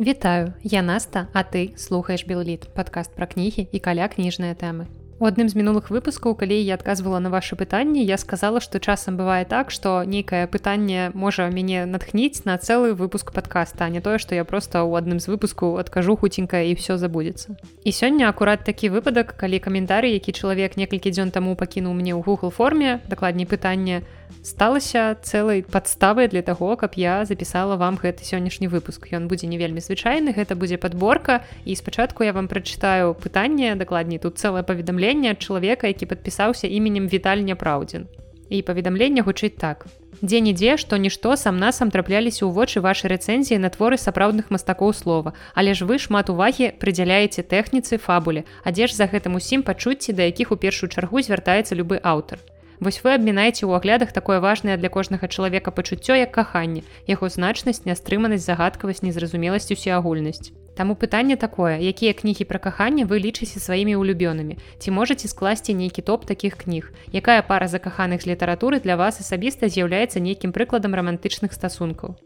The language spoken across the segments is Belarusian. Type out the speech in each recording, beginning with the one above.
Вітаю, я Наста, а ты слухаеш Белліт, падкаст пра кнігі і каля кніжныя тэмы. У адным з мінулых выпускаў, калі я адказвала на ваши пытанні, я сказала, што часам бывае так, што нейкае пытанне можа мяне натхніць на цэлы выпуск подкаста, а не тое, што я проста ў адным з выпускаў адкажу хуценька і все забудзецца. І сёння акурат такі выпадак, калі каментарый, які чалавек некалькі дзён таму пакінуў мне ў Google форме, дакладней пытанне, сталася цэлай падставай для таго каб я запісала вам гэты сённяшні выпуск. Ён будзе не вельмі звычайны гэта будзе подборка і спачатку я вам прачытаю пытанне дакладней тут цэлае паведамленне ад чалавека які падпісаўся іменем віталь няпраўдзін і паведамленне гучыць так. Дзе-нідзе што нішто сам насам трапляліся ў вочы вашай рэцэнзіі на творы сапраўдных мастакоў слова. Але ж вы шмат увагі прыдзяляеце тэхніцы фабуле. А дзе ж за гэтым усім пачуцці да якіх у першую чаргу звяртаецца любы аўтар Вось вы абмінаеце ў аглядах такое важнае для кожнага чалавека пачуццё як каханне, яго значнасць, нястрыманасць, загадкавасць, незразумеласць усеагульнасць. Таму пытанне такое, якія кнігі пра каханне вы лічыце сваімі ўлюбёнымі. Ці можаце скласці нейкі топ такіх кніг. Якая пара закаханых з літаратуры для вас асабіста з'яўляецца нейкім прыкладам рамантычных стасункаў.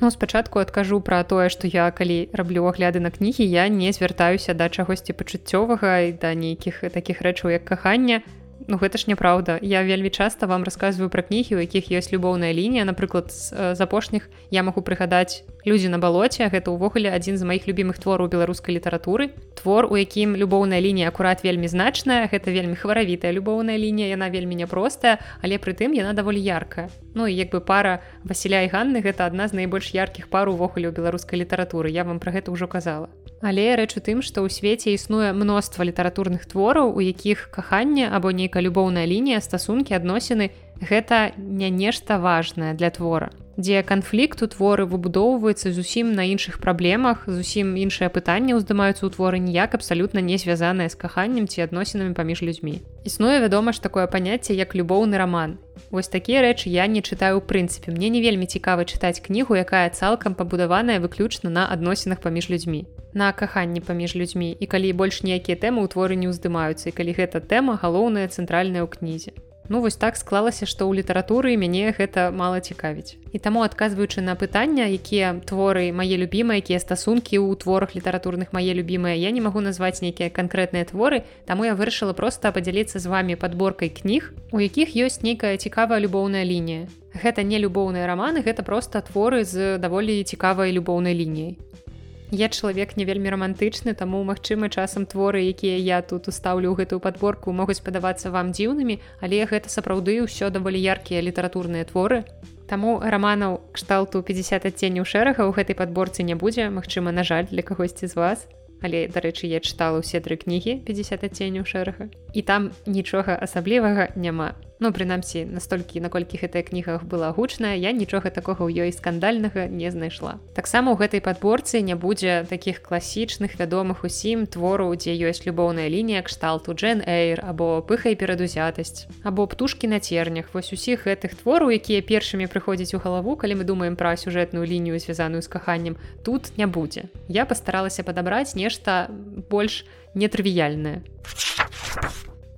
Ну, спачатку адкажу пра тое, што я калі раблю агляды на кнігі, я не звяртаюся да чагосьці пачуццёвага і да нейкіх такіх рэчаў як кахання, Ну гэта ж няправда я вельмі часта вам рассказываю пра кнігі у якіх ёсць любоўная лінія. Напрыклад з э, апошніх я магу прыгадаць людзі на балоце гэта ўвогуле адзін з маіх любімых твораў беларускай літаратуры твор у якім любоўная лінія акурат вельмі значная гэта вельмі хваравітая любоўная лінія яна вельмі няпростая але прытым яна даволі яркая. Ну і як бы пара Васіля і Ганны гэта адна з найбольш яркіх пар увогуле ў беларускай літаратуры я вам пра гэта ўжо казала. Але рэч у тым, што ў свеце існуе мноства літаратурных твораў, у якіх каханне або нейкая любоўная лінія стасункі адносіны гэта не нешта важнае для твора. Дзе канфлікт у творы выбудоўваецца зусім на іншых праблемах зусім іншыя пытанні ўздымаюцца ў творы ніяк абсалютна не звязаныя з каханнем ці адносінамі паміж людзьмі. Існуе вядома ж такое паняцце як любоўны раман. Вось такія рэчы я не чытаю ў прынцыпе. Мне не вельмі цікава чытаць кнігу якая цалкам пабудаваная выключна на адносінах паміж людзьмі. На каханні паміж людзьмі. І калі больш ніякія тэмы ў творы не ўздымаюцца і калі гэта тэма галоўная цэнтральная ў кнізе Ну вось так склалася, што ў літаратуры мяне гэта мала цікавіць. І таму адказваючы на пытання, якія творы мае любімыя, якія стасункі ў творах літаратурных мае любімыя, я не магу назваць нейкія канкрэтныя творы, таму я вырашыла проста падзяліцца з вами падборкай кніг, у якіх ёсць нейкая цікавая любоўная лінія. Гэта не любоўныя раманы, гэта проста творы з даволі цікавай любоўнай лініяй. Я чалавек не вельмі рамантычны, таму магчыма часам творы, якія я тут устаўлю ў гэтую падборку могуць падавацца вам дзіўнымі, але гэта сапраўды ўсё даволі яркія літаратурныя творы. Таму раманаў кшталту 50 адценняў шэрага ў гэтай падборцы не будзе, Мачыма, на жаль, для кагосьці з вас. Але дарэчы, я чытала ўсе тры кнігі 50 адценняў шэрага. І там нічога асаблівага няма ну прынамсі настолькі наколькі гэтая кніга была гучная я нічога такога ў ёй скандальнага не знайшла. Таксама ў гэтай падборцы не будзе таких класічных вядомых усім твораў дзе ёсць любоўная лінія кшталту джен эйр або пыхай перадузятасць або птушки на цернях. Вось усіх гэтых твораў якія першымі прыходзяць у галаву калі мы думаем пра сюжэтную лінію звязаную з каханнем тут не будзе. Я пастаралася падабраць нешта больш нетрывіяльнае. а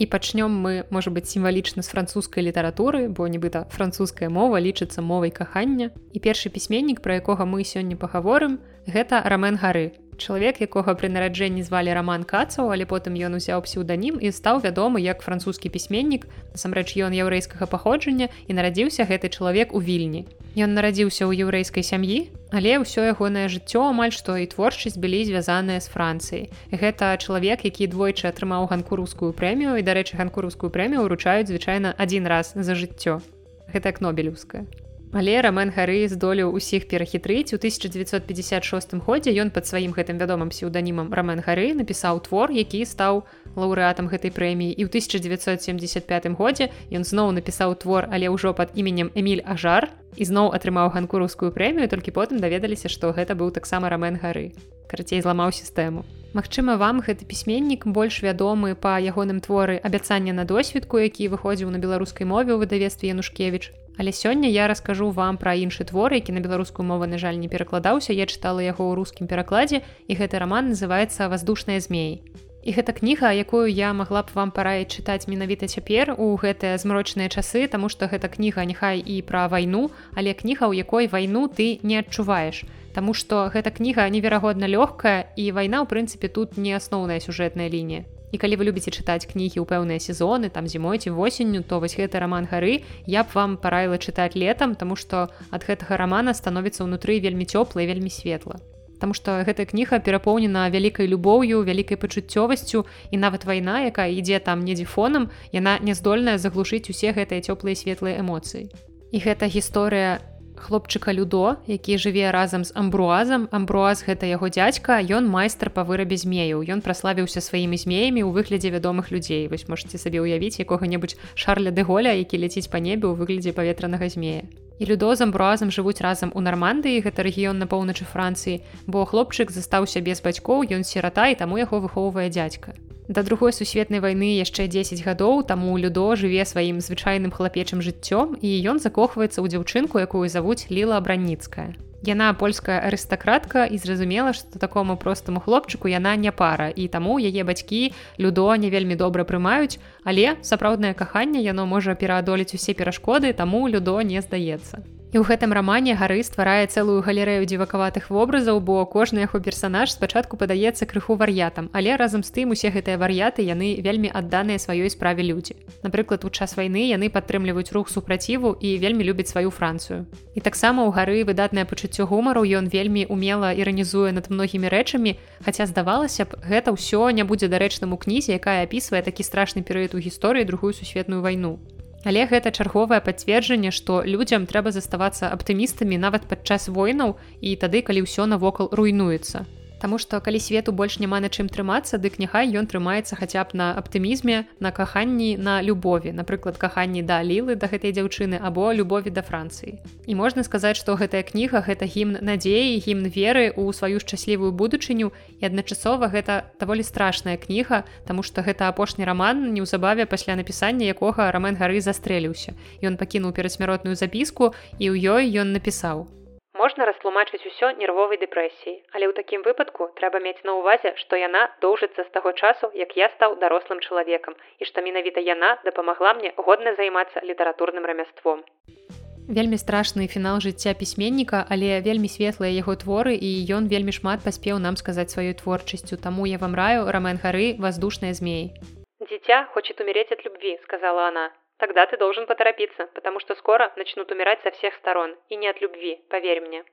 і пачнём мы можа быть сімвалічна з французскай літаратуры бо нібыта французская мова лічыцца мовай кахання. І першы пісьменнік пра якога мы сёння пагаворым гэта рамен гары чалавек якога пры нараджэнні звалі роман кацаў але потым ён узяў псеўданім і стаў вядомы як французскі пісьменнік насамрэч ён яўрэйскага паходжання і нарадзіўся гэты чалавек у вільні Ён нарадзіўся ў яўрэйскай сям'і, але ўсё ягонае жыццё амаль што і творчасць былі звязаныя з Францыяй. Гэта чалавек, які двойчы атрымаў ганкурускую прэмію і, дарэчы, ганкурускую прэмію ўручаюць звычайна адзін раз за жыццё. Гэта як нобелеўская. Але рамен гары здолеў усіх перахітрыць. У 1956 годзе ён пад сваім гэтым вядомым псеўданімам рамен гары напісаў твор які стаў лаўрэатам гэтай прэміі. І ў 1975 годзе ён зноў напісаў твор але ўжо пад іменем эмиль ажар і зноў атрымаў ганкурускую прэмію толькі потым даведаліся што гэта быў таксама рамен гары карацей зламаў сістэму. Магчыма вам гэты пісьменнік больш вядомы па ягоным творы абяцання на досведку які выходзіў на беларускай мове ў выдавестве янушкевич Але сёння я раскажу вам пра іншы твор, які на беларускую мову на жаль не перакладаўся. Я чытала яго ў рускім перакладзе і гэты раман называется воздушныя змеі. І гэта кніга, якую я магла б вам параіць чытаць менавіта цяпер у гэтыя змрочныя часы, таму што гэта кніга няхай і пра вайну, але кніга, у якой вайну ты не адчуваеш. Таму што гэта кніга неверагодна лёгкая і вайна ў прынцыпе тут не асноўная сюжэтная лінія. І калі вы любіце чытаць кнігі ў пэўныя сезоны там зімой ці восенню то вось гэты роман гары я б вам параіла чытаць летом тому што ад гэтага рамана становіцца ўнутры вельмі цёпла і вельмі светла. Таму што гэтая кніга перапоўнена вялікай любоўю вялікай пачуццёвасцю і нават вайна якая ідзе там недзе фонам яна не здольная заглушыць усе гэтыя цёплыя светлыя эмоцыі. І гэта гісторыя хлопчыка людо які жыве разам з амбруазам. Амбруаз гэта яго дзядзька. Ён майстар па вырабе змеяў. Ён праславіўся сваімі змеямі ў выглядзе вядомых людзей. Вось можете сабе ўявіць якога-небудзь шарля дэголя які ляціць па небе ў выглядзе паветранага змея. І людо з амбруазам жывуць разам у нармандыі гэта рэгіён на поўначы францыі бо хлопчык застаўся без бацькоў ён сірата і таму яго выхоўвае дзядзька да другой сусветнай вайны яшчэ 10 гадоў таму людо жыве сваім звычайным хлапечым жыццём і ён закохваецца ў дзяўчынку якую завуць ліла абранніцкая Яна польская арыстакратка і зразумела, што такому простаму хлопчыку яна не пара і таму яе бацькі людо не вельмі добра прымаюць, але сапраўднае каханне яно можа пераадолець усе перашкоды, таму людо не здаецца. І ў гэтым рамане гары стварае цэлую галерэю дзівакаватых вобразаў, бо кожны яго персанаж спачатку падаецца крыху вар'ятам, але разам з тым усе гэтыя вар'яты яны вельмі адданыя сваёй справе людзі. Напрыклад, у час вайны яны падтрымліваюць рух супраціву і вельмі любяць сваю францыю. І таксама ў гары выдатнае пачуццё гумару ён вельмі умела іранізуе над многімі рэчамі, хаця здавалася б, гэта ўсё не будзе дарэчным у кнізе, якая апісвае такі страшны перыяд у гісторыі другую сусветную вайну. Але гэта чарговае пацверджанне, што людзям трэба заставацца аптымістамі нават падчас войнаў і тады, калі ўсё навокал руйнуецца. Таму што калі свету больш няма на чым трымацца, дык няхай ён трымаецца хаця б на аптымізме, на каханні на любові, напрыклад, каханні да лілы да гэтай дзяўчыны або любові да Францыі. І можна сказаць, што гэтая кніга гэта гімн надзеі, гімн веры ў сваю шчаслівую будучыню і адначасова гэта даволі страшная кніга, таму што гэта апошні раман неўзабаве пасля напісання якога рамен гары застрэліўся. Ён пакінуў перадсмяротную запіску і ў ёй ён напісаў: можна растлумачыць усё нервовай дэпрэсіі але ў такім выпадку трэба мець на ўвазе што яна доўжыцца з таго часу як я стаў дарослым чалавекам і што менавіта яна дапамагла мне годна займацца літаратурным рамяством. Вельмі страшны фінал жыцця пісьменніка але вельмі светлыя яго творы і ён вельмі шмат паспеў нам сказаць сваёй творчасцю. Таму я вам раю рамен гары воздушныя змеі дзіця хочет умереть от любви сказала она Тогда ты должен поторопиться, потому что скоро начнут умирать со всех сторон, и не от любви, поверь мне.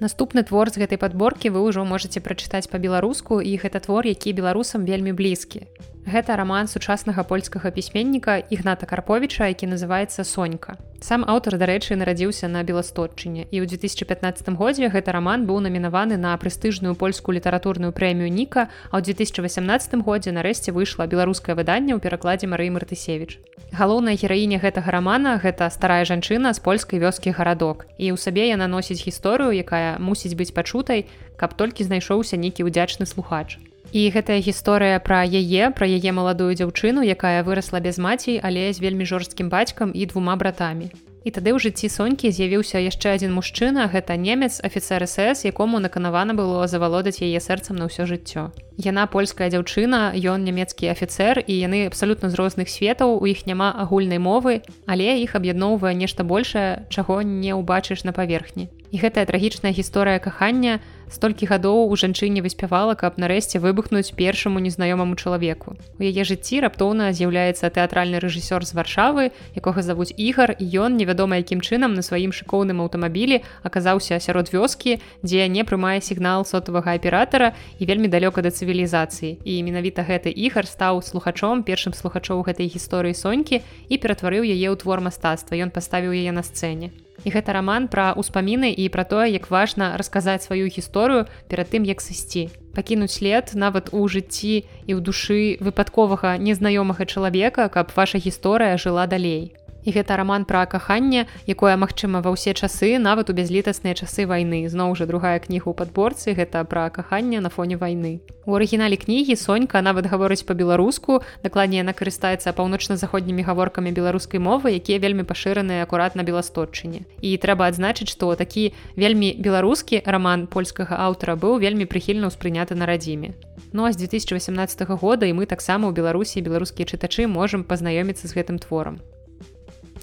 Наступны твор з гэтай падборкі вы ўжо можете прачытаць па-беларуску і гэта твор, які беларусам вельмі блізкі. Гэта раман сучаснага польскага пісьменніка ігната карповіча які называется сонька сам аўтар дарэчы нарадзіўся на беластотчыне і ў 2015 годзе гэты раман быў намінаваны на прэстыжную польскую літаратурную прэмію ніка а ў 2018 годзе нарэшце выйшла беларускае выданне ў перакладзе марыі мартысевич галоўная гераіня гэтага рамана гэта старая жанчына з польскай вёскі гарадок і ў сабе яна носіць гісторыю якая мусіць быць пачутай каб толькі знайшоўся нейкі ўдзячны слухач І гэтая гісторыя пра яе пра яе маладую дзяўчыну, якая вырасла без маці, але з вельмі жорсткім бацькам і двума братамі. І тады ў жыцці сонькі з'явіўся яшчэ адзін мужчына, гэта немец афіцер СС, якому наканавана было завалодаць яе сэрцам на ўсё жыццё. Яна польская дзяўчына, ён нямецкі афіцер і яны абсалютна з розных светаў, у іх няма агульнай мовы, але іх аб'ядноўвае нешта большее, чаго не ўбачыш на паверхні. І гэтая трагічная гісторыя кахання, столькі гадоў у жанчыне выспявала каб нарэшце выбухнуць першаму незнаёмаму чалавеку. У яе жыцці раптоўна з'яўляецца тэатральны рэжысёр з варшавы якога завуць ігар і ён невядома якім чынам на сваім шыкоўным аўтамабілі аказаўся сярод вёскі дзе не прымае сігнал сотавага аператара і вельмі далёка да цывілізацыі. І менавіта гэты ігар стаў слухачом першым слухачоў гэтай гісторыі сонькі і ператварыў яе ў твор мастацтва. Ён паставіў яе на сцэне І гэта раман пра ўспаміны і пра тое, як важна расказаць сваю гісторыю перад тым, як сысці. Пакінуць след нават у жыцці і ў душы выпадковага незнаёмага чалавека, каб ваша гісторыя жыла далей і гэта роман пра каханне якое магчыма ва ўсе часы нават у бязлітасныя часы вайны. Зноў жа другая кніга ў падборцы гэта пра каханне на фоне вайны. У арыгінале кнігі сонька нават гаворыць по-беларуску дакладней яна карыстаецца паўночна-заходнімі гаворкамі беларускай мовы якія вельмі пашыраныя акурат на беластотчыне і трэба адзначыць што такі вельмі беларускі роман польскага аўтара быў вельмі прыхільна ўспрыняты на радзіме. Ну а з 2018 года і мы таксама ў беларусі беларускія чытачы можемм пазнаёміцца з гэтым творам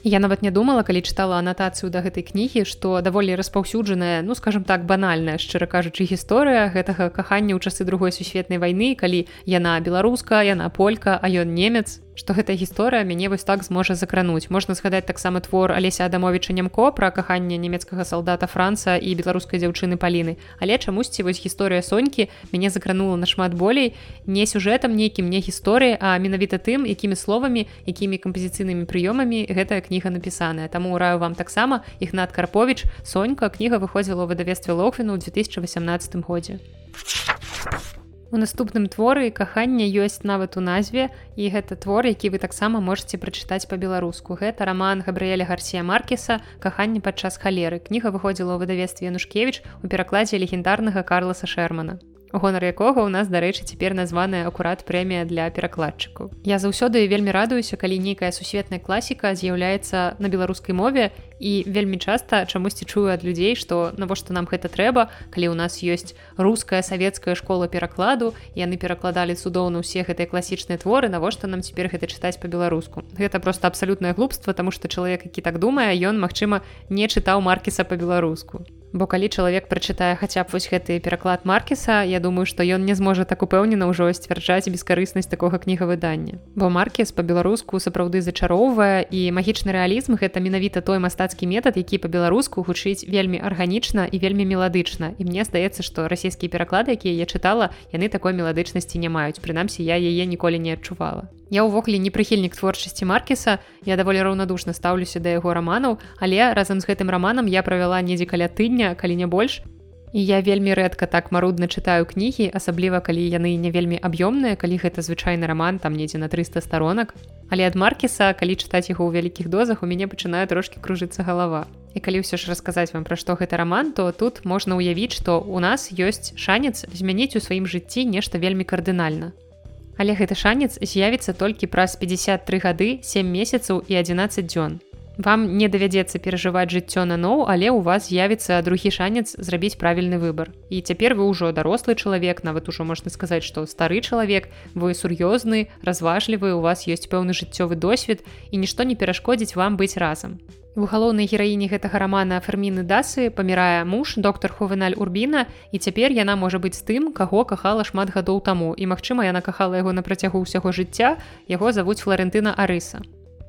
Я нават не думала, калі чытала анатацыю да гэтай кнігі, што даволі распаўсюджаная, ну скажем так банальная, шчыра кажучы гісторыя гэтага кахання ў часы другой сусветнай вайны, калі яна беларуска, яна полька, а ён немец, што гэтая гісторыя мяне вось так зможа закрануць. Можна згадаць таксама твор алеся адамовича нямко пра каханне нямецкага салдата франца і беларускай дзяўчыны паліны. Але чамусьці вось гісторыя сонькі мяне закранула нашмат болей не сюжэтам нейкім не гісторыі а менавіта тым якімі словамі якімі кампазіцыйнымі прыёмамі гэтая кніга напісаная. Таму раю вам таксама ігнат карпович сонька кніга выходзіла ў выдавестве лохвіну ў 2018 годзе У наступным творы кахання ёсць нават у назве і гэта твор, які вы таксама можете прачытаць па-беларуску. Гэта раман Габрыэля Гарсія Маркеса каханне падчас халеры. кніга выходзіла ў выдавестве Янушкевіч у перакладзе легендарнага Карласа Шермана гонар якога ў нас дарэчы цяпер названая акурат прэмія для перакладчыку я заўсёды вельмі радуюся калі нейкая сусветная класіка з'яўляецца на беларускай мове і вельмі часта чамусьці чую ад людзей што навошта нам гэта трэба калі ў нас ёсць руская савецкая школа перакладу яны перакладалі цудоўна ўсе гэтыя класічныя творы навошта нам цяпер гэта чытаць по-беларуску гэта просто абсалютнае глупства тому что чалавек які так думае ён магчыма не чытаў маркіса по-беларуску Бо калі чалавек прачытае хаця б вось гэты пераклад маркеса я думаю што ён не зможа так упэўнена ўжо сцвярджаць бескарыснасць такога кнігавыдання. Бо маркес па-беларуску сапраўды зачароўвае і магічны рэалізм гэта менавіта той мастацкі метад які па-беларуску гучыць вельмі арганічна і вельмі меладычна. І мне здаецца што расійскія пераклады якія я чытала яны такой меладычнасці не маюць. Прынамсі я яе ніколі не адчувала Я ўвогуле не прыхільнік творчасці маркеса я даволі раўнадушна стаўлюся да яго раманаў але разам з гэтым раманам я правяла недзе каля тыдня калі не больш. І я вельмі рэдка так марудна чытаю кнігі асабліва калі яны не вельмі аб'ёмныя калі гэта звычайны раман там недзе на 300 старонак. Але ад маркеса калі чытаць яго ў вялікіх дозах у мяне пачынае трошки кружыцца галава. І калі ўсё ж расказаць вам пра што гэта раман то тут можна ўявіць што у нас ёсць шанец змяніць у сваім жыцці нешта вельмі кардынальна але гэты шанец з'явіцца толькі праз 53 гады 7 месяцаў і 11 дзён. Вам не давядзецца перажываць жыццё наноў, але ў вас з'явіцца другі шанец зрабіць правільны выбар. І цяпер вы ўжо дарослы чалавек, нават ужо можна сказаць, што стары чалавек, вы сур'ёзны, разважлівы, у вас ёсць пэўны жыццёвы досвед і нішто не перашкодзіць вам быць разам у галоўнай гераіне гэтага рамана ферміны дасы памірае муж доктор хувеналь урбіна і цяпер яна можа быць тым каго кахала шмат гадоў таму. І магчыма яна кахала яго на працягу ўсяго жыцця. Яго завуць флорентына арыса.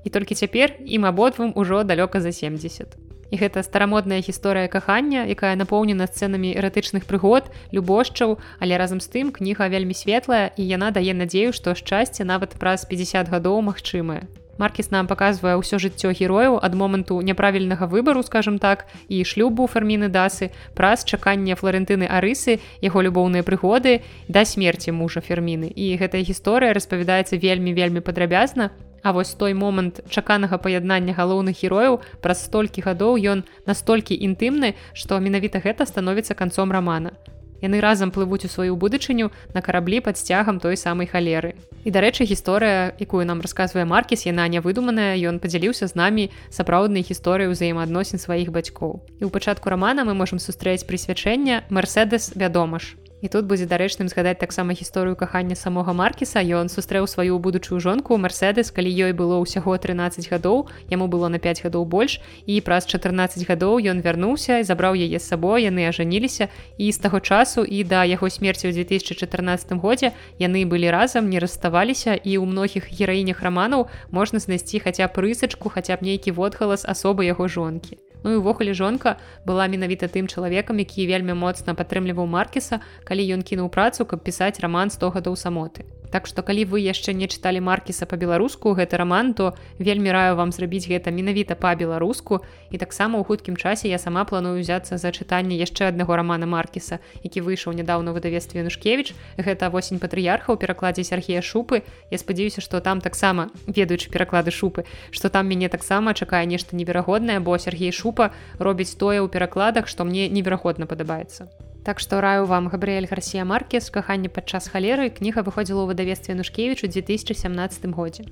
І толькі цяпер ім абодвум ужо далёка за 70 і гэта старамодная гісторыя кахання якая напоўнена сцэнамі эратычных прыгод любошчаў але разам з тым кніга вельмі светлая і яна дае надзею што шчасце нават праз 50 гадоў магчымае маркіс нам паказвае ўсё жыццё герояў ад моманту няправільнага выбару скажем так і шлюбу фарміны дасы праз чаканне флорентыны арысы яго любоўныя прыгоды да смерти мужа ферміны і гэтая гісторыя распавядаецца вельмі вельмі падрабязна. А вось той момант чаканага паяднання галоўных герояў праз столькі гадоў ён настолькі інтымны што менавіта гэта становіцца канцом рамана яны разам плывуць у сваю будучыню на караблі пад сцягам той самай халеры. І дарэчы гісторыя якую нам расказвае маркіс яна не выдуманая ён падзяліўся з намі сапраўднай гісторыі ўзаемаадносін сваіх бацькоў. І ў пачатку рамана мы можемм сустрэць прысвячэння мерседес вядома ж І тут будзе дарэчным згадаць таксама гісторыю кахання самога маркіса. Ён сустрэў сваю будучую жонку мерседес. Калі ёй было ўсяго 13 гадоў яму было на 5 гадоў больш. І праз 14 гадоў ён вярнуўся і забраў яе з сабой яны ажаніліся. І з таго часу і да яго смерці ў 2014 годзе яны былі разам не расставаліся. І ў многіх гераінях раманаў можна знайсці хаця прысачку хаця б нейкі водгалас асобы яго жонкі Ну і ўвогуле жонка была менавіта тым чалавекам, які вельмі моцна падтрымліваў маркіса, калі ён кінуў працу, каб пісаць раман 100 гадоў самоты. Так што калі вы яшчэ не чыталі маркіса па-беларуску гэты раман, то вельмі раю вам зрабіць гэта менавіта па-беларуску і таксама ў хуткім часе я сама планую ўзяцца за чытанне яшчэ аднаго рамана маркіса, які выйшаў нядаўна выдавестве Нушкевіч. Гэта восень патрыярха ў перакладзе Сергея шупы. Я спадзяюся, што там таксама ведаючы пераклады шупы, што там мяне таксама чакае нешта неверагоднае, бо Сергей шупа робіць тое ў перакладах, што мне неверагодна падабаецца. Так што раю вам Габрыэль Гарсія Маркес каханне падчас халеры кніга выходзіла ў выдавестве Нушкевіч у 2017 годзе.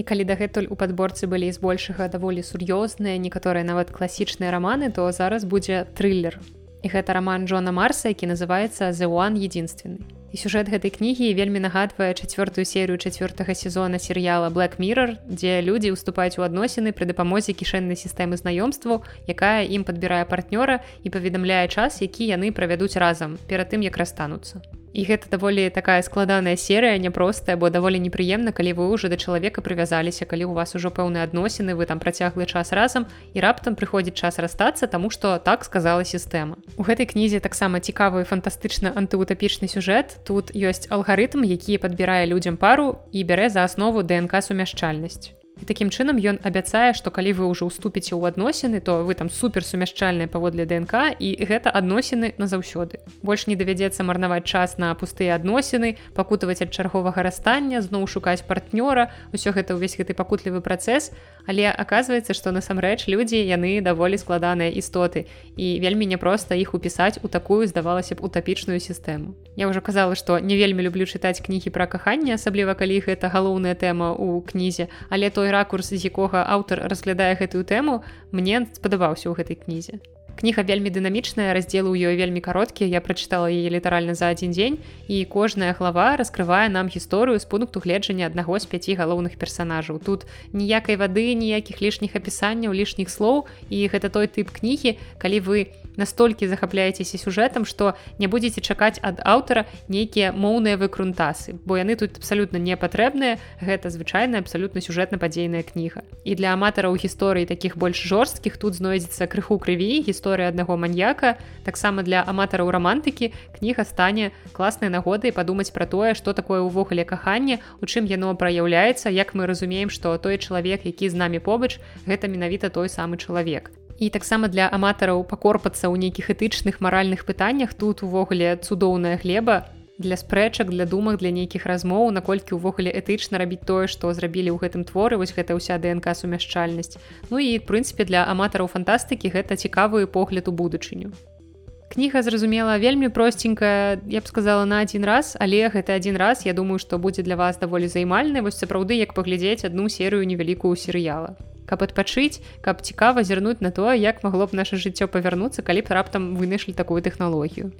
І калі дагэтуль у падборцы былі збольшага даволі сур'ёзныя некаторыя нават класічныя раманы, то зараз будзе трыллер. І гэта раман Джона Марса, які называецца The One единственный. І сюжэт гэтай кнігі вельмі нагадвае чацвёртую серыю чацвёртага сезона серыяла black mirror дзе людзі уступаюць у адносіны пры дапамозе кішэннай сістэмы знаёмству якая ім падбірае партнёра і паведамляе час які яны правядуць разам перад тым як расстануцца і гэта даволі такая складаная серыя няпростая бо даволі непрыемна калі вы ўжо да чалавека прывязаліся калі у вас ужо пэўныя адносіны вы там працяглы час разам і раптам прыходзіць час расстацца таму што так сказала сістэма. У гэтай кнізе таксама цікавы фантастычна антыутапічны сюжэт. Тут ёсць алгарытм які падбірае людзям пару і бярэ за аснову днк сумяшчальнасць і такім чынам ён абяцае што калі вы ўжо ўступіце ў адносіны то вы там супер сумяшчальныя паводле днк і гэта адносіны назаўсёды. Больш не давядзецца марнаваць час на пустыя адносіны пакутаваць ад чарговага расстання зноў шукаць партнёра ўсё гэта ўвесь гэты пакутлівы працэс. Але аказваецца што насамрэч людзі яны даволі складаныя істоты і вельмі няпроста іх упісаць у такую здавалася б утапічную сістэму я ўжо казала што не вельмі люблю чытаць кнігі пра каханне асабліва калі гэта галоўная тэма ў кнізе. Але той ракурс з якога аўтар разглядае гэтую тэму мне спадабаўся ў гэтай кнізе кніга вельмі дынамічная раздзелы ў ёй вельмі кароткія я прачытала яе літаральна за адзін дзень і кожная глава раскрывае нам гісторыю з пункту гледжання аднаго з пяці галоўных персонажаў тут ніякай вады ніякіх лішніх апісанняў лішніх слоў і гэта той тып кнігі калі вы настолькі захапляецеся сюжэтам што не будзеце чакаць ад аўтара нейкія моўныя выкрунтасы бо яны тут абсалютна не патрэбныя гэта звычайная абсалютна сюжэтна-падзейная кніга. І для аматараў гісторыі таких больш жорсткіх тут знойдзецца крыху крыві гісторыя аднаго маньяка таксама для аматараў рамантыкі кніга стане класнай нагодай падумаць пра тое што такое ўвогуле каханне у чым яно праяўляецца як мы разумеем што той чалавек які з намі побач гэта менавіта той самы чалавек. І таксама для аматараў пакорпацца ў нейкіх этычных маральных пытаннях тут увогуле цудоўная глеба для спрэчак для думак для нейкіх размоў наколькі ўвогуле этычна рабіць тое што зрабілі ў гэтым творы вось гэта ўся днк сумяшчальнасць. Ну і прынцыпе для аматараў фантастыкі гэта цікавы погляд у будучыню. Кніга зразумела вельмі просценькая я б сказала на адзін раз але гэта адзін раз я думаю што будзе для вас даволі займальна вось сапраўды як паглядзець адну серыю невялікую серыяла. Адпачыць каб цікава зірнуць на тое як магло б наше жыццё павярнуцца калі б раптам вынайшлі такую тэхналогію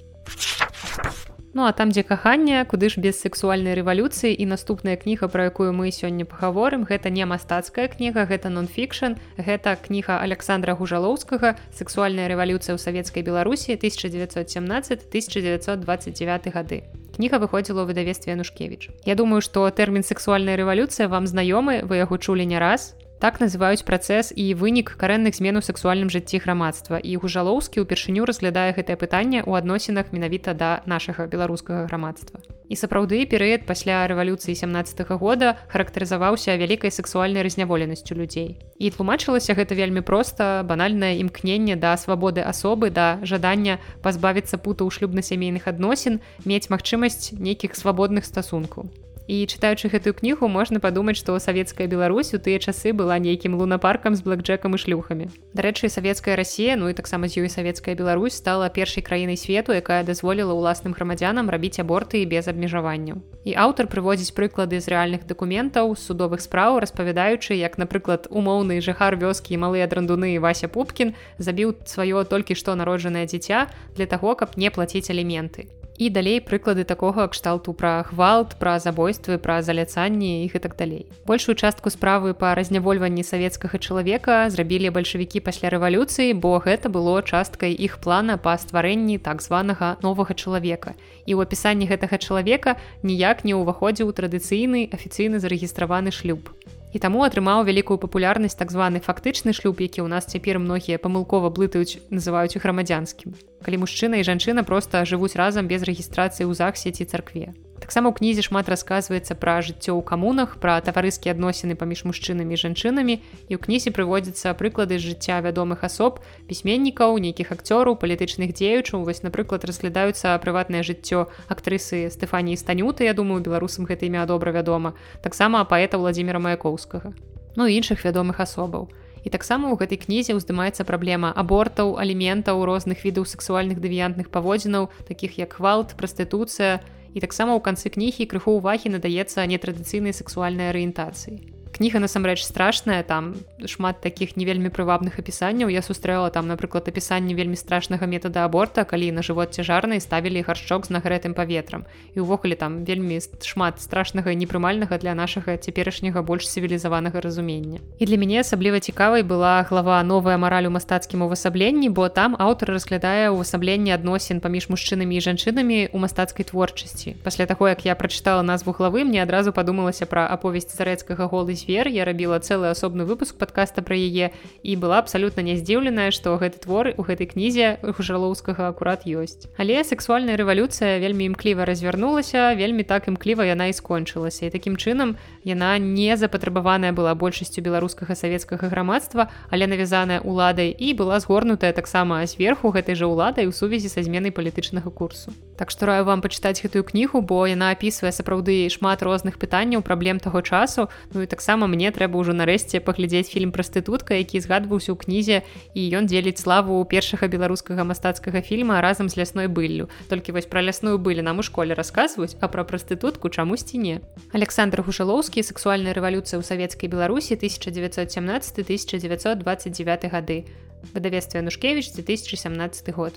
Ну а там дзе каханне куды ж без сексуальнай рэвалюцыі і наступная кніга пра якую мы сёння пагаворым гэта не мастацкая кніга гэта нон-фікшн гэта кніга александра гужалоўскага сексуальная рэвалюцыя ў савецкай беларусі 1917 1929 гады кніга выходзіла ў выдавестве нушкевич Я думаю што тэрмін сексуальная рэвалюцыя вам знаёмы вы яго чулі не раз Так называюць працэс і вынік карэнных змен у сексуальным жыцці грамадства і гужалоўскі ўпершыню разглядае гэтае пытанне ў адносінах менавіта да нашага беларускага грамадства. І сапраўды перыяд пасля рэвалюцыі 17 -го года характарызаваўся вялікай сексуальнай разняволенасцю людзей. І тлумачылася гэта вельмі проста банальнае імкненне да свабоды асобы да жадання пазбавіцца пута ў шлюбна-сямейных адносін, мець магчымасць нейкіх свабодных стасункаў і чытаючы гэтую кнігу можна падумаць што савецкая Беларусь у тыя часы была нейкім лунапаркам з блэкджекам і шлюхамі. Дарэчы савецкая Росія ну і таксама з ёй савецкая Беларусь стала першай краінай свету якая дазволіла ўласным грамадзянам рабіць аборты без абмежаванняў. І аўтар прыводзіць прыклады з рэальных дакументаў судовых спраў распавядаючы як напрыклад умоўны жыхар вёскі і малыя драндуны Вася пупкін забіў сваё толькі што народжанае дзіця для таго каб не плаціць аліменты і далей прыклады такога кшталту пра гвалт пра забойствы пра заляцанні іх і так далей. Большую частку справы па разнявольванні савецкага чалавека зрабілі бальшавікі пасля рэвалюцыі бо гэта было часткай іх плана па стварэнні так званага новага чалавека. І ў апісанні гэтага чалавека ніяк не ўваходзіў традыцыйны афіцыйны зарэгістраваны шлюб і таму атрымаў вялікую папулярнасць так званы фактычны шлюб які ў нас цяпер многія памылкова блытаюць называюць у грамадзянскім калі мужчына і жанчына проста жывуць разам без рэгістрацыі ў захсеці царкве таксама ў кнізе шмат расказваецца пра жыццё ў камунах пра таварыскія адносіны паміж мужчынамі жанчынамі. І ў кнізе прыводзяцца прыклады з жыцця вядомых асоб пісьменнікаў нейкіх акцёраў палітычных дзеючаў вось напрыклад разглядаюцца прыватнае жыццё актрысы Стэфаніі станюты Я думаю беларусам гэта імя добра вядома таксама паэта владимира маяковскага ну іншых вядомых асобаў. І таксама ў гэтай кнізе ўздымаецца праблема абортаў аліментаў розных відаў сексуальных дэвіянтных паводзінаў таких як гвалт прастытуцыя і таксама ў канцы кнігі крыху ўвагі надаецца нетрадыцыйнай сексуальнай арыентацыі кніга насамрэч страшная там шмат таких не вельмі прывабных апісанняў. Я сустрэла там напрыклад апісанне вельмі страшнага метада аборта калі на жывот цяжарнай ставілі гаршчок з нагрэтым паветрам. І ўвогуле там вельмі шмат страшнага непрымальнага для нашага цяперашняга больш цывілізаванага разумення. І для мяне асабліва цікавай была глава новая мараль у мастацкім увасабленні бо там аўтар разглядае ўвасабленне адносін паміж мужчынамі і жанчынамі у мастацкай творчасці. Пасля таго як я прачытала назву главы мне адразу падумалася пра аповесць зарэцкага голы звер я рабіла цэлы асобны выпуск подкаста пра яе і была абсалютна не здзіўленая што гэты твор у гэтай кнізе гужалоўскага акурат ёсць. Але сексуальная рэвалюцыя вельмі імкліва развярнулася вельмі так імкліва яна і скончылася. І такім чынам яна не запатрабаваная была большасцю беларускага савецкага грамадства але навязаная уладай і была згорнутая таксама зверху гэтай жа уладай у сувязі са зменай палітычнага курсу. Так што раю вам пачытаць гэтую кнігу бо яна апісвае сапраўды шмат розных пытанняў праблем таго часу. Ну і таксама мне трэба ўжо нарэшце паглядзець фільм прастытутка які згадваўся ў кнізе і ён дзеліць славу першага беларускага мастацкага фільма разам з лясной быллю толькі вось пра лясную былі нам у школе расказваюць а пра прастытутку чамусьці не. Александр гушалоўскі сексуальная рэвалюцыя ў савецкай беларусі 1917 1929 гады выдавецтва нушкевич 2017 год.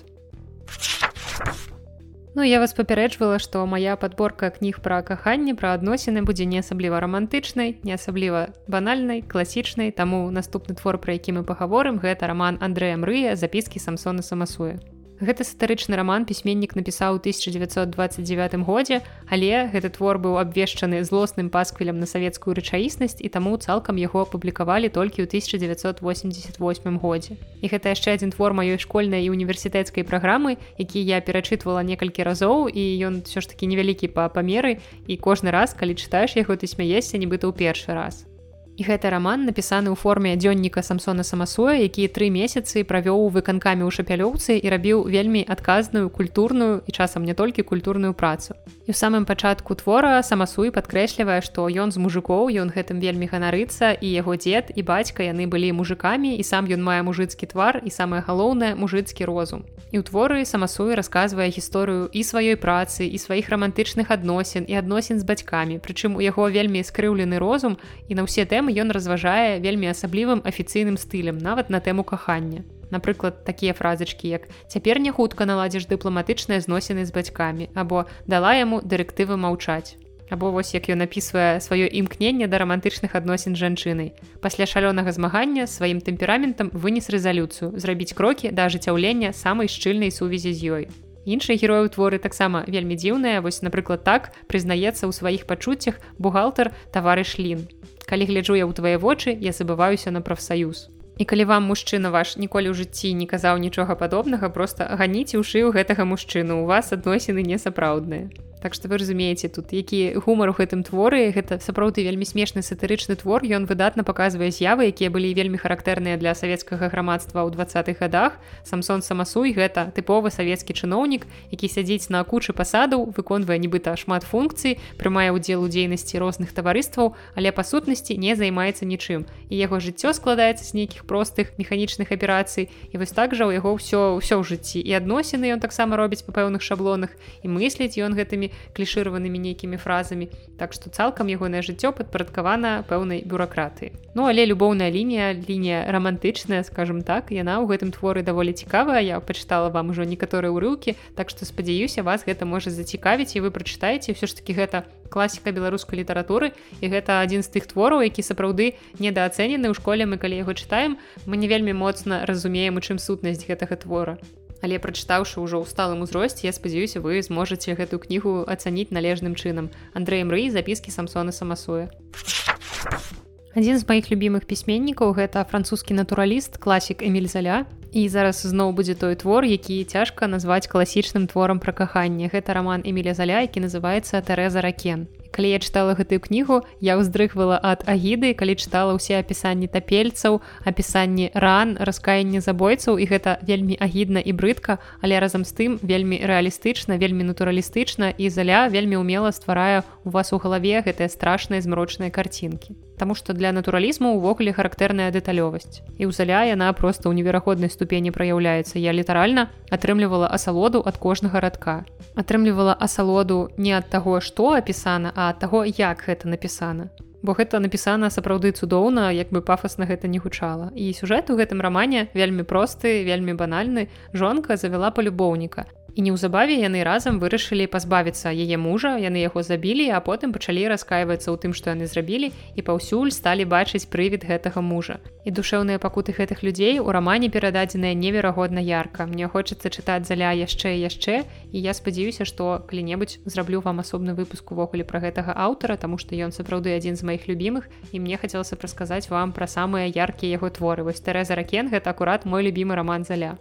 а Ну я вас папярэджвала, што моя падборка кніг пра каханне пра адносіны будзе не асабліва рамантычнай, не асабліва банальнай, класічнай, таму наступны твор, пра які мы пагаворым, гэта раман Андрэя Мрыя запіскі самсона самасуе. Гэта сатарычны роман пісьменнік напісаў 1929 годзе, але гэты твор быў абвешчаны злосным пасквілем на савецкую рэчаіснасць і таму цалкам яго апублікавалі толькі ў 1988 годзе. І гэта яшчэ адзін твор маёй школьнай і універсітэцкай праграмы, які я перачытвала некалькі разоў і ён все ж такі невялікі па памеры і кожны раз, калі чытаеш яго ты смяешся нібыта ў першы раз. І гэты раман напісаны ў форме дзённіка самсона самасуя, які тры месяцы правёў у выканкамі ў шапялёўцы і рабіў вельмі адказную культурную і часам не толькі культурную працу. І ў самым пачатку твора самасуй падкрэслівае, што ён з мужикоў ён гэтым вельмі ганарыцца і яго дзед і бацька яны былі мужикамі і сам ён мае мужыцкі твар і самае галоўнае мужыцкі розум. І ў творы самасуй расказвае гісторыю і сваёй працы і сваіх рамантычных адносін і адносін з бацькамі. Прычым у яго вельмі скрыўлены розум і на ўсе тэмы тэмы ён разважае вельмі асаблівым афіцыйным стылем нават на тэму кахання. Напрыклад такія фразачкі як цяпер не хутка наладзіш дыпламатычныя зносіны з бацькамі або дала яму дырэктывы маўчаць або вось як ён напісвае сваё імкненне да рамантычных адносін жанчынай. Пасля шалёнага змагання сваім тэмпераментам вынес рэзалюцыю зрабіць крокі да ажыццяўлення самай шчыльнай сувязі з ёй. Іншыя героі творы таксама вельмі дзіўныя. Вось напрыклад так прызнаецца ў сваіх пачуццях бухгалтер таварыш лін калі гляджу я ў твае вочы я забываюся на прафсаюз. І калі вам мужчына ваш ніколі ў жыцці не казаў нічога падобнага просто ганіце ў шыю гэтага мужчыну у вас адносіны несапраўдныя Так што вы разумееце тут які гумар у гэтым творы гэта сапраўды вельмі смешны сатырычны твор ён выдатна паказвае з'явы якія былі вельмі характэрныя для савецкага грамадства ў двадцатых годах самсон самасуй гэта тыповы савецкі чыноўнік які сядзіць на кучы пасадаў выконвае нібыта шмат функцый прымае ўдзел у дзейнасці розных таварыстваў але па сутнасці не займаецца нічым. І яго жыццё складаецца з нейкіх простых механічных аперацый і вось так жа ў яго ўсё ўсё ў жыцці. І адносіны ён таксама робіць па пэўных шаблонах і мысліць ён гэтымі клішыраванымі нейкімі фразамі. Так што цалкам ягонае жыццё падпарадкавана пэўнай бюракратыі. Ну але любоўная лінія лінія романтычная скажем так яна ў гэтым творы даволі цікавая. Я пачытала вам ужо некаторыя ўрыўкі так што спадзяюся вас гэта можа зацікавіць і вы прачытаеце. Ўсё ж таки гэта класіка беларускай літаратуры і гэта адзін з тых твораў які сапраўды недаацэнены ў школе. Мы калі яго чытаем мы не вельмі моцна разумеем у чым сутнасць гэтага твора але прачытаўшы ўжо ў сталым узросце я спадзяюся вы зможаце гэтую кнігу ацаніць належным чынам. Андрэем ры запіскі самсона самасуя адзін з маіх любімых пісьменнікаў гэта французскі натураліст класік эмиль заля і зараз зноў будзе той твор які цяжка назваць класічным творам пра каханне. Гэта роман эмиля заля які называется тарэза ракен калі я чытала гэтую кнігу я ўздрыхвала ад агіды калі чытала ўсе апісанні тапельцаў апісанні ран раскаянне забойцаў і гэта вельмі агідна і брыдка але разам з тым вельмі рэалістычна вельмі натуралістычна і заля вельмі умела стварае у вас у галаве гэтыя страшныя змрочныя карцінкі. Таму што для натуралізму ўвогуле характэрная дэталёвасць. І ў заля яна проста ў невераходнай ступені праяўляецца. Я літаральна атрымлівала асалоду ад кожнага радка. Атрымлівала асалоду не ад таго што апісана а ад таго як гэта напісана. Бо гэта напісана сапраўды цудоўна як бы пафасна гэта не гучала. І сюжэт у гэтым рамане вельмі просты вельмі банальны. Жонка завяла палюбоўніка і неўзабаве яны разам вырашылі пазбавіцца яе мужа яны яго забілі а потым пачалі раскайвацца ў тым што яны зрабілі і паўсюль сталі бачыць прывід гэтага мужа. І душэўныя пакуты гэтых людзей у рамане перададзеныя неверагодна ярка. Мне хочацца чытаць заля яшчэ і яшчэ і я спадзяюся што калі-небудзь зраблю вам асобны выпуск увогуле пра гэтага аўтара таму што ён сапраўды адзін з маіх любімых і мне хацелася прасказаць вам пра самыя яркія яго творы. Вось тэрэза ракен гэта акурат мой любімы роман заля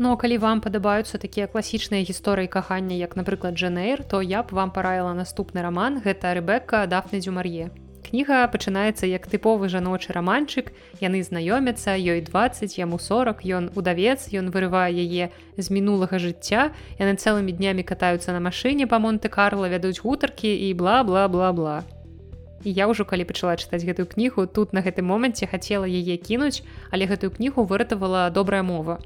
Но калі вам падабаюцца такія класічныя гісторыі кахання, як, напрыклад, Джэнэйр, то я б вам параіла наступны раман гэта Рэбека дафны дзюмар'е. Кніга пачынаецца як тыповы жаночы раманчык, яны знаёмяцца, ёй 20, яму 40, ён удавец, ён вырывае яе з мінулага жыцця. Яны цэлымі днямі катаюцца на машыне па Монте-Карла, вядуць гутаркі і бла-бла-бла-бла. І я ўжо калі пачала чытаць гэтую кнігу, тут на гэтым моманце хацела яе кінуць, але гэтую кнігу выратавала добрая мова.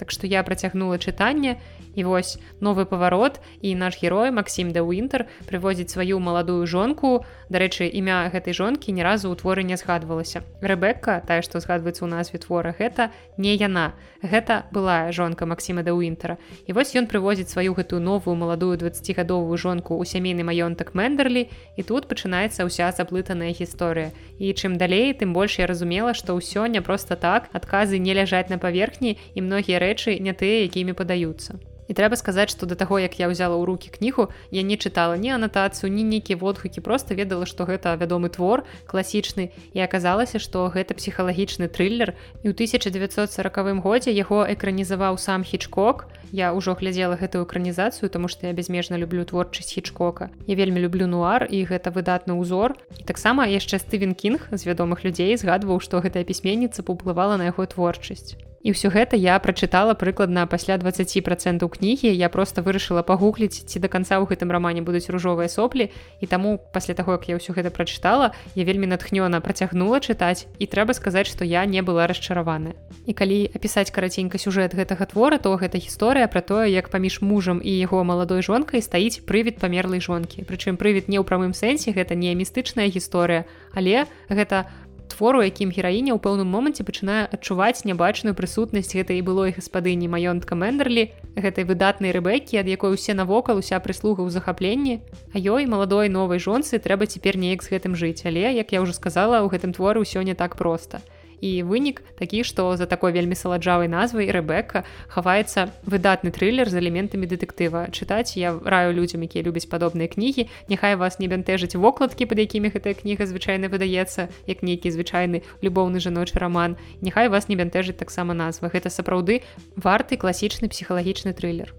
Так што я працягнула чытанне і вось новы паварот і наш герой Масім да Уінтер прывозіць сваю маладую жонку. Дарэчы, імя гэтай жонкі ні разу ў творы не згадвалася. Рэбекка, тая, што згадваецца ў назве твора гэта не яна. Гэта была жонка Масіма да Уінтера. І вось ён прывозіць сваю гэтую новую маладую 20гадовую жонку ў сямейны маёнтак Мендерлі і тут пачынаецца ўся заплытаная гісторыя. І чым далей, тым больш я разумела, што ўсё не проста так адказы не ляжаць на паверхні і многія рэчы не тыя, якімі падаюцца і трэба сказаць што да таго як я ўзяла ў руки кнігу я не чытала ні анатацыю ні нейкія водгукі просто ведала што гэта вядомы твор класічны. І аказалася што гэта псіхалагічны трыллер і ў 1940 годзе яго экранізаваў сам хічкок. Я ўжо глядзела гэтую экранізацыю тому што я безмежна люблю творчасць хічкока. Я вельмі люблю нуар і гэта выдатны ўзор. І таксама яшчэ стывен кінг з вядомых людзей згадваў што гэтая пісьменніца паўплывала на яго творчасць І ўсё гэта я прачытала прыкладна пасля 20 процентаў кнігі. Я просто вырашыла пагугліць ці до конца ў гэтым рамане будуць ружовыя соплі. І таму пасля таго як я ўсё гэта прачытала я вельмі натхнёна працягнула чытаць. І трэба сказаць што я не была расчараваная. І калі апісаць караценька сюжэт гэтага твора то гэта гісторыя пра тое як паміж мужам і яго маладой жонкай стаіць прывід памерлай жонкі. Прычым прывід не ў прамым сэнсе гэта не містычная гісторыя але гэта твору якім гераіня ў пэўным моманце пачынае адчуваць нябачную прысутнасць гэтай былой гаспадыні маёнтка мендерлі гэтай выдатнай рэбекі ад якой усе навокал уся прыслуга ў захапленні а ёй маладой новай жонцы трэба цяпер неяк з гэтым жыць. Але як я ўжо сказала у гэтым творы ўсё не так проста і вынік такі што за такой вельмі саладжавай назвай рэбека хаваецца выдатны трылер з элементамі дэтэктыва. Чытаць я раю людзям якія любяць падобныя кнігі. Няхай вас не бянтэжыць вокладкі пад якімі гэтая кніга звычайна выдаецца як нейкі звычайны любоўны жаночы раман. Няхай вас не бянтэжыць таксама назва. Гэта сапраўды варты класічны псіхалагічны трылер.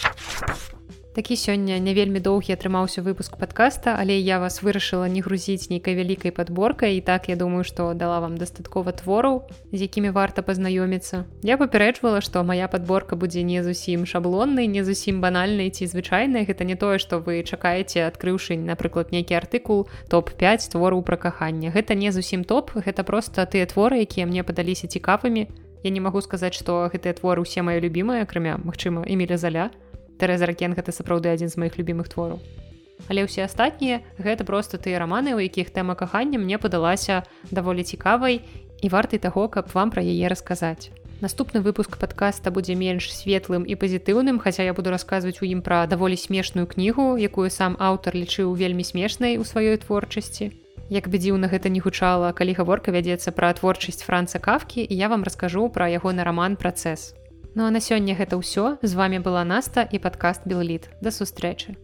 а Такі сёння не вельмі доўгі атрымаўся выпуск подкаста, але я вас вырашыла не грузіць нейкай вялікай падборкай і так я думаю, што дала вам дастаткова твораў, з якімі варта пазнаёміцца. Я папярэджвала, што моя падборка будзе не зусім шаблоннай, не зусім банальнай ці звычайнай. Гэта не тое, што вы чакаеце адкрыўшы, напрыклад, нейкі артыкул топ-5 твораў пра каханне. Гэта не зусім топ, гэта проста тыя творы, якія мне падаліся цікавымі. Я не магу сказаць, што гэтыя творы ўсе мае любімыя, акрамя магчыма, эміля заля. Тэрэза ракен гэта сапраўды адзін з маіх любімых твораў. Але ўсе астатнія гэта проста тыя раманы, у якіх тэма кахання мне падалася даволі цікавай і вартай таго, каб вам пра яе расказаць. Наступны выпуск падкаста будзе менш светлым і пазітыўным, хаця я буду расказваць у ім пра даволі смешную кнігу, якую сам аўтар лічыў вельмі смешнай у сваёй творчасці. Як бы дзіўна гэта не гучала, калі гаворка вядзецца пра творчасць франца кавкі і я вам раскажу пра ягоны раман працэс. Ну а на сёння гэта ўсё. З вами была наста і падкаст белліт да сустрэчы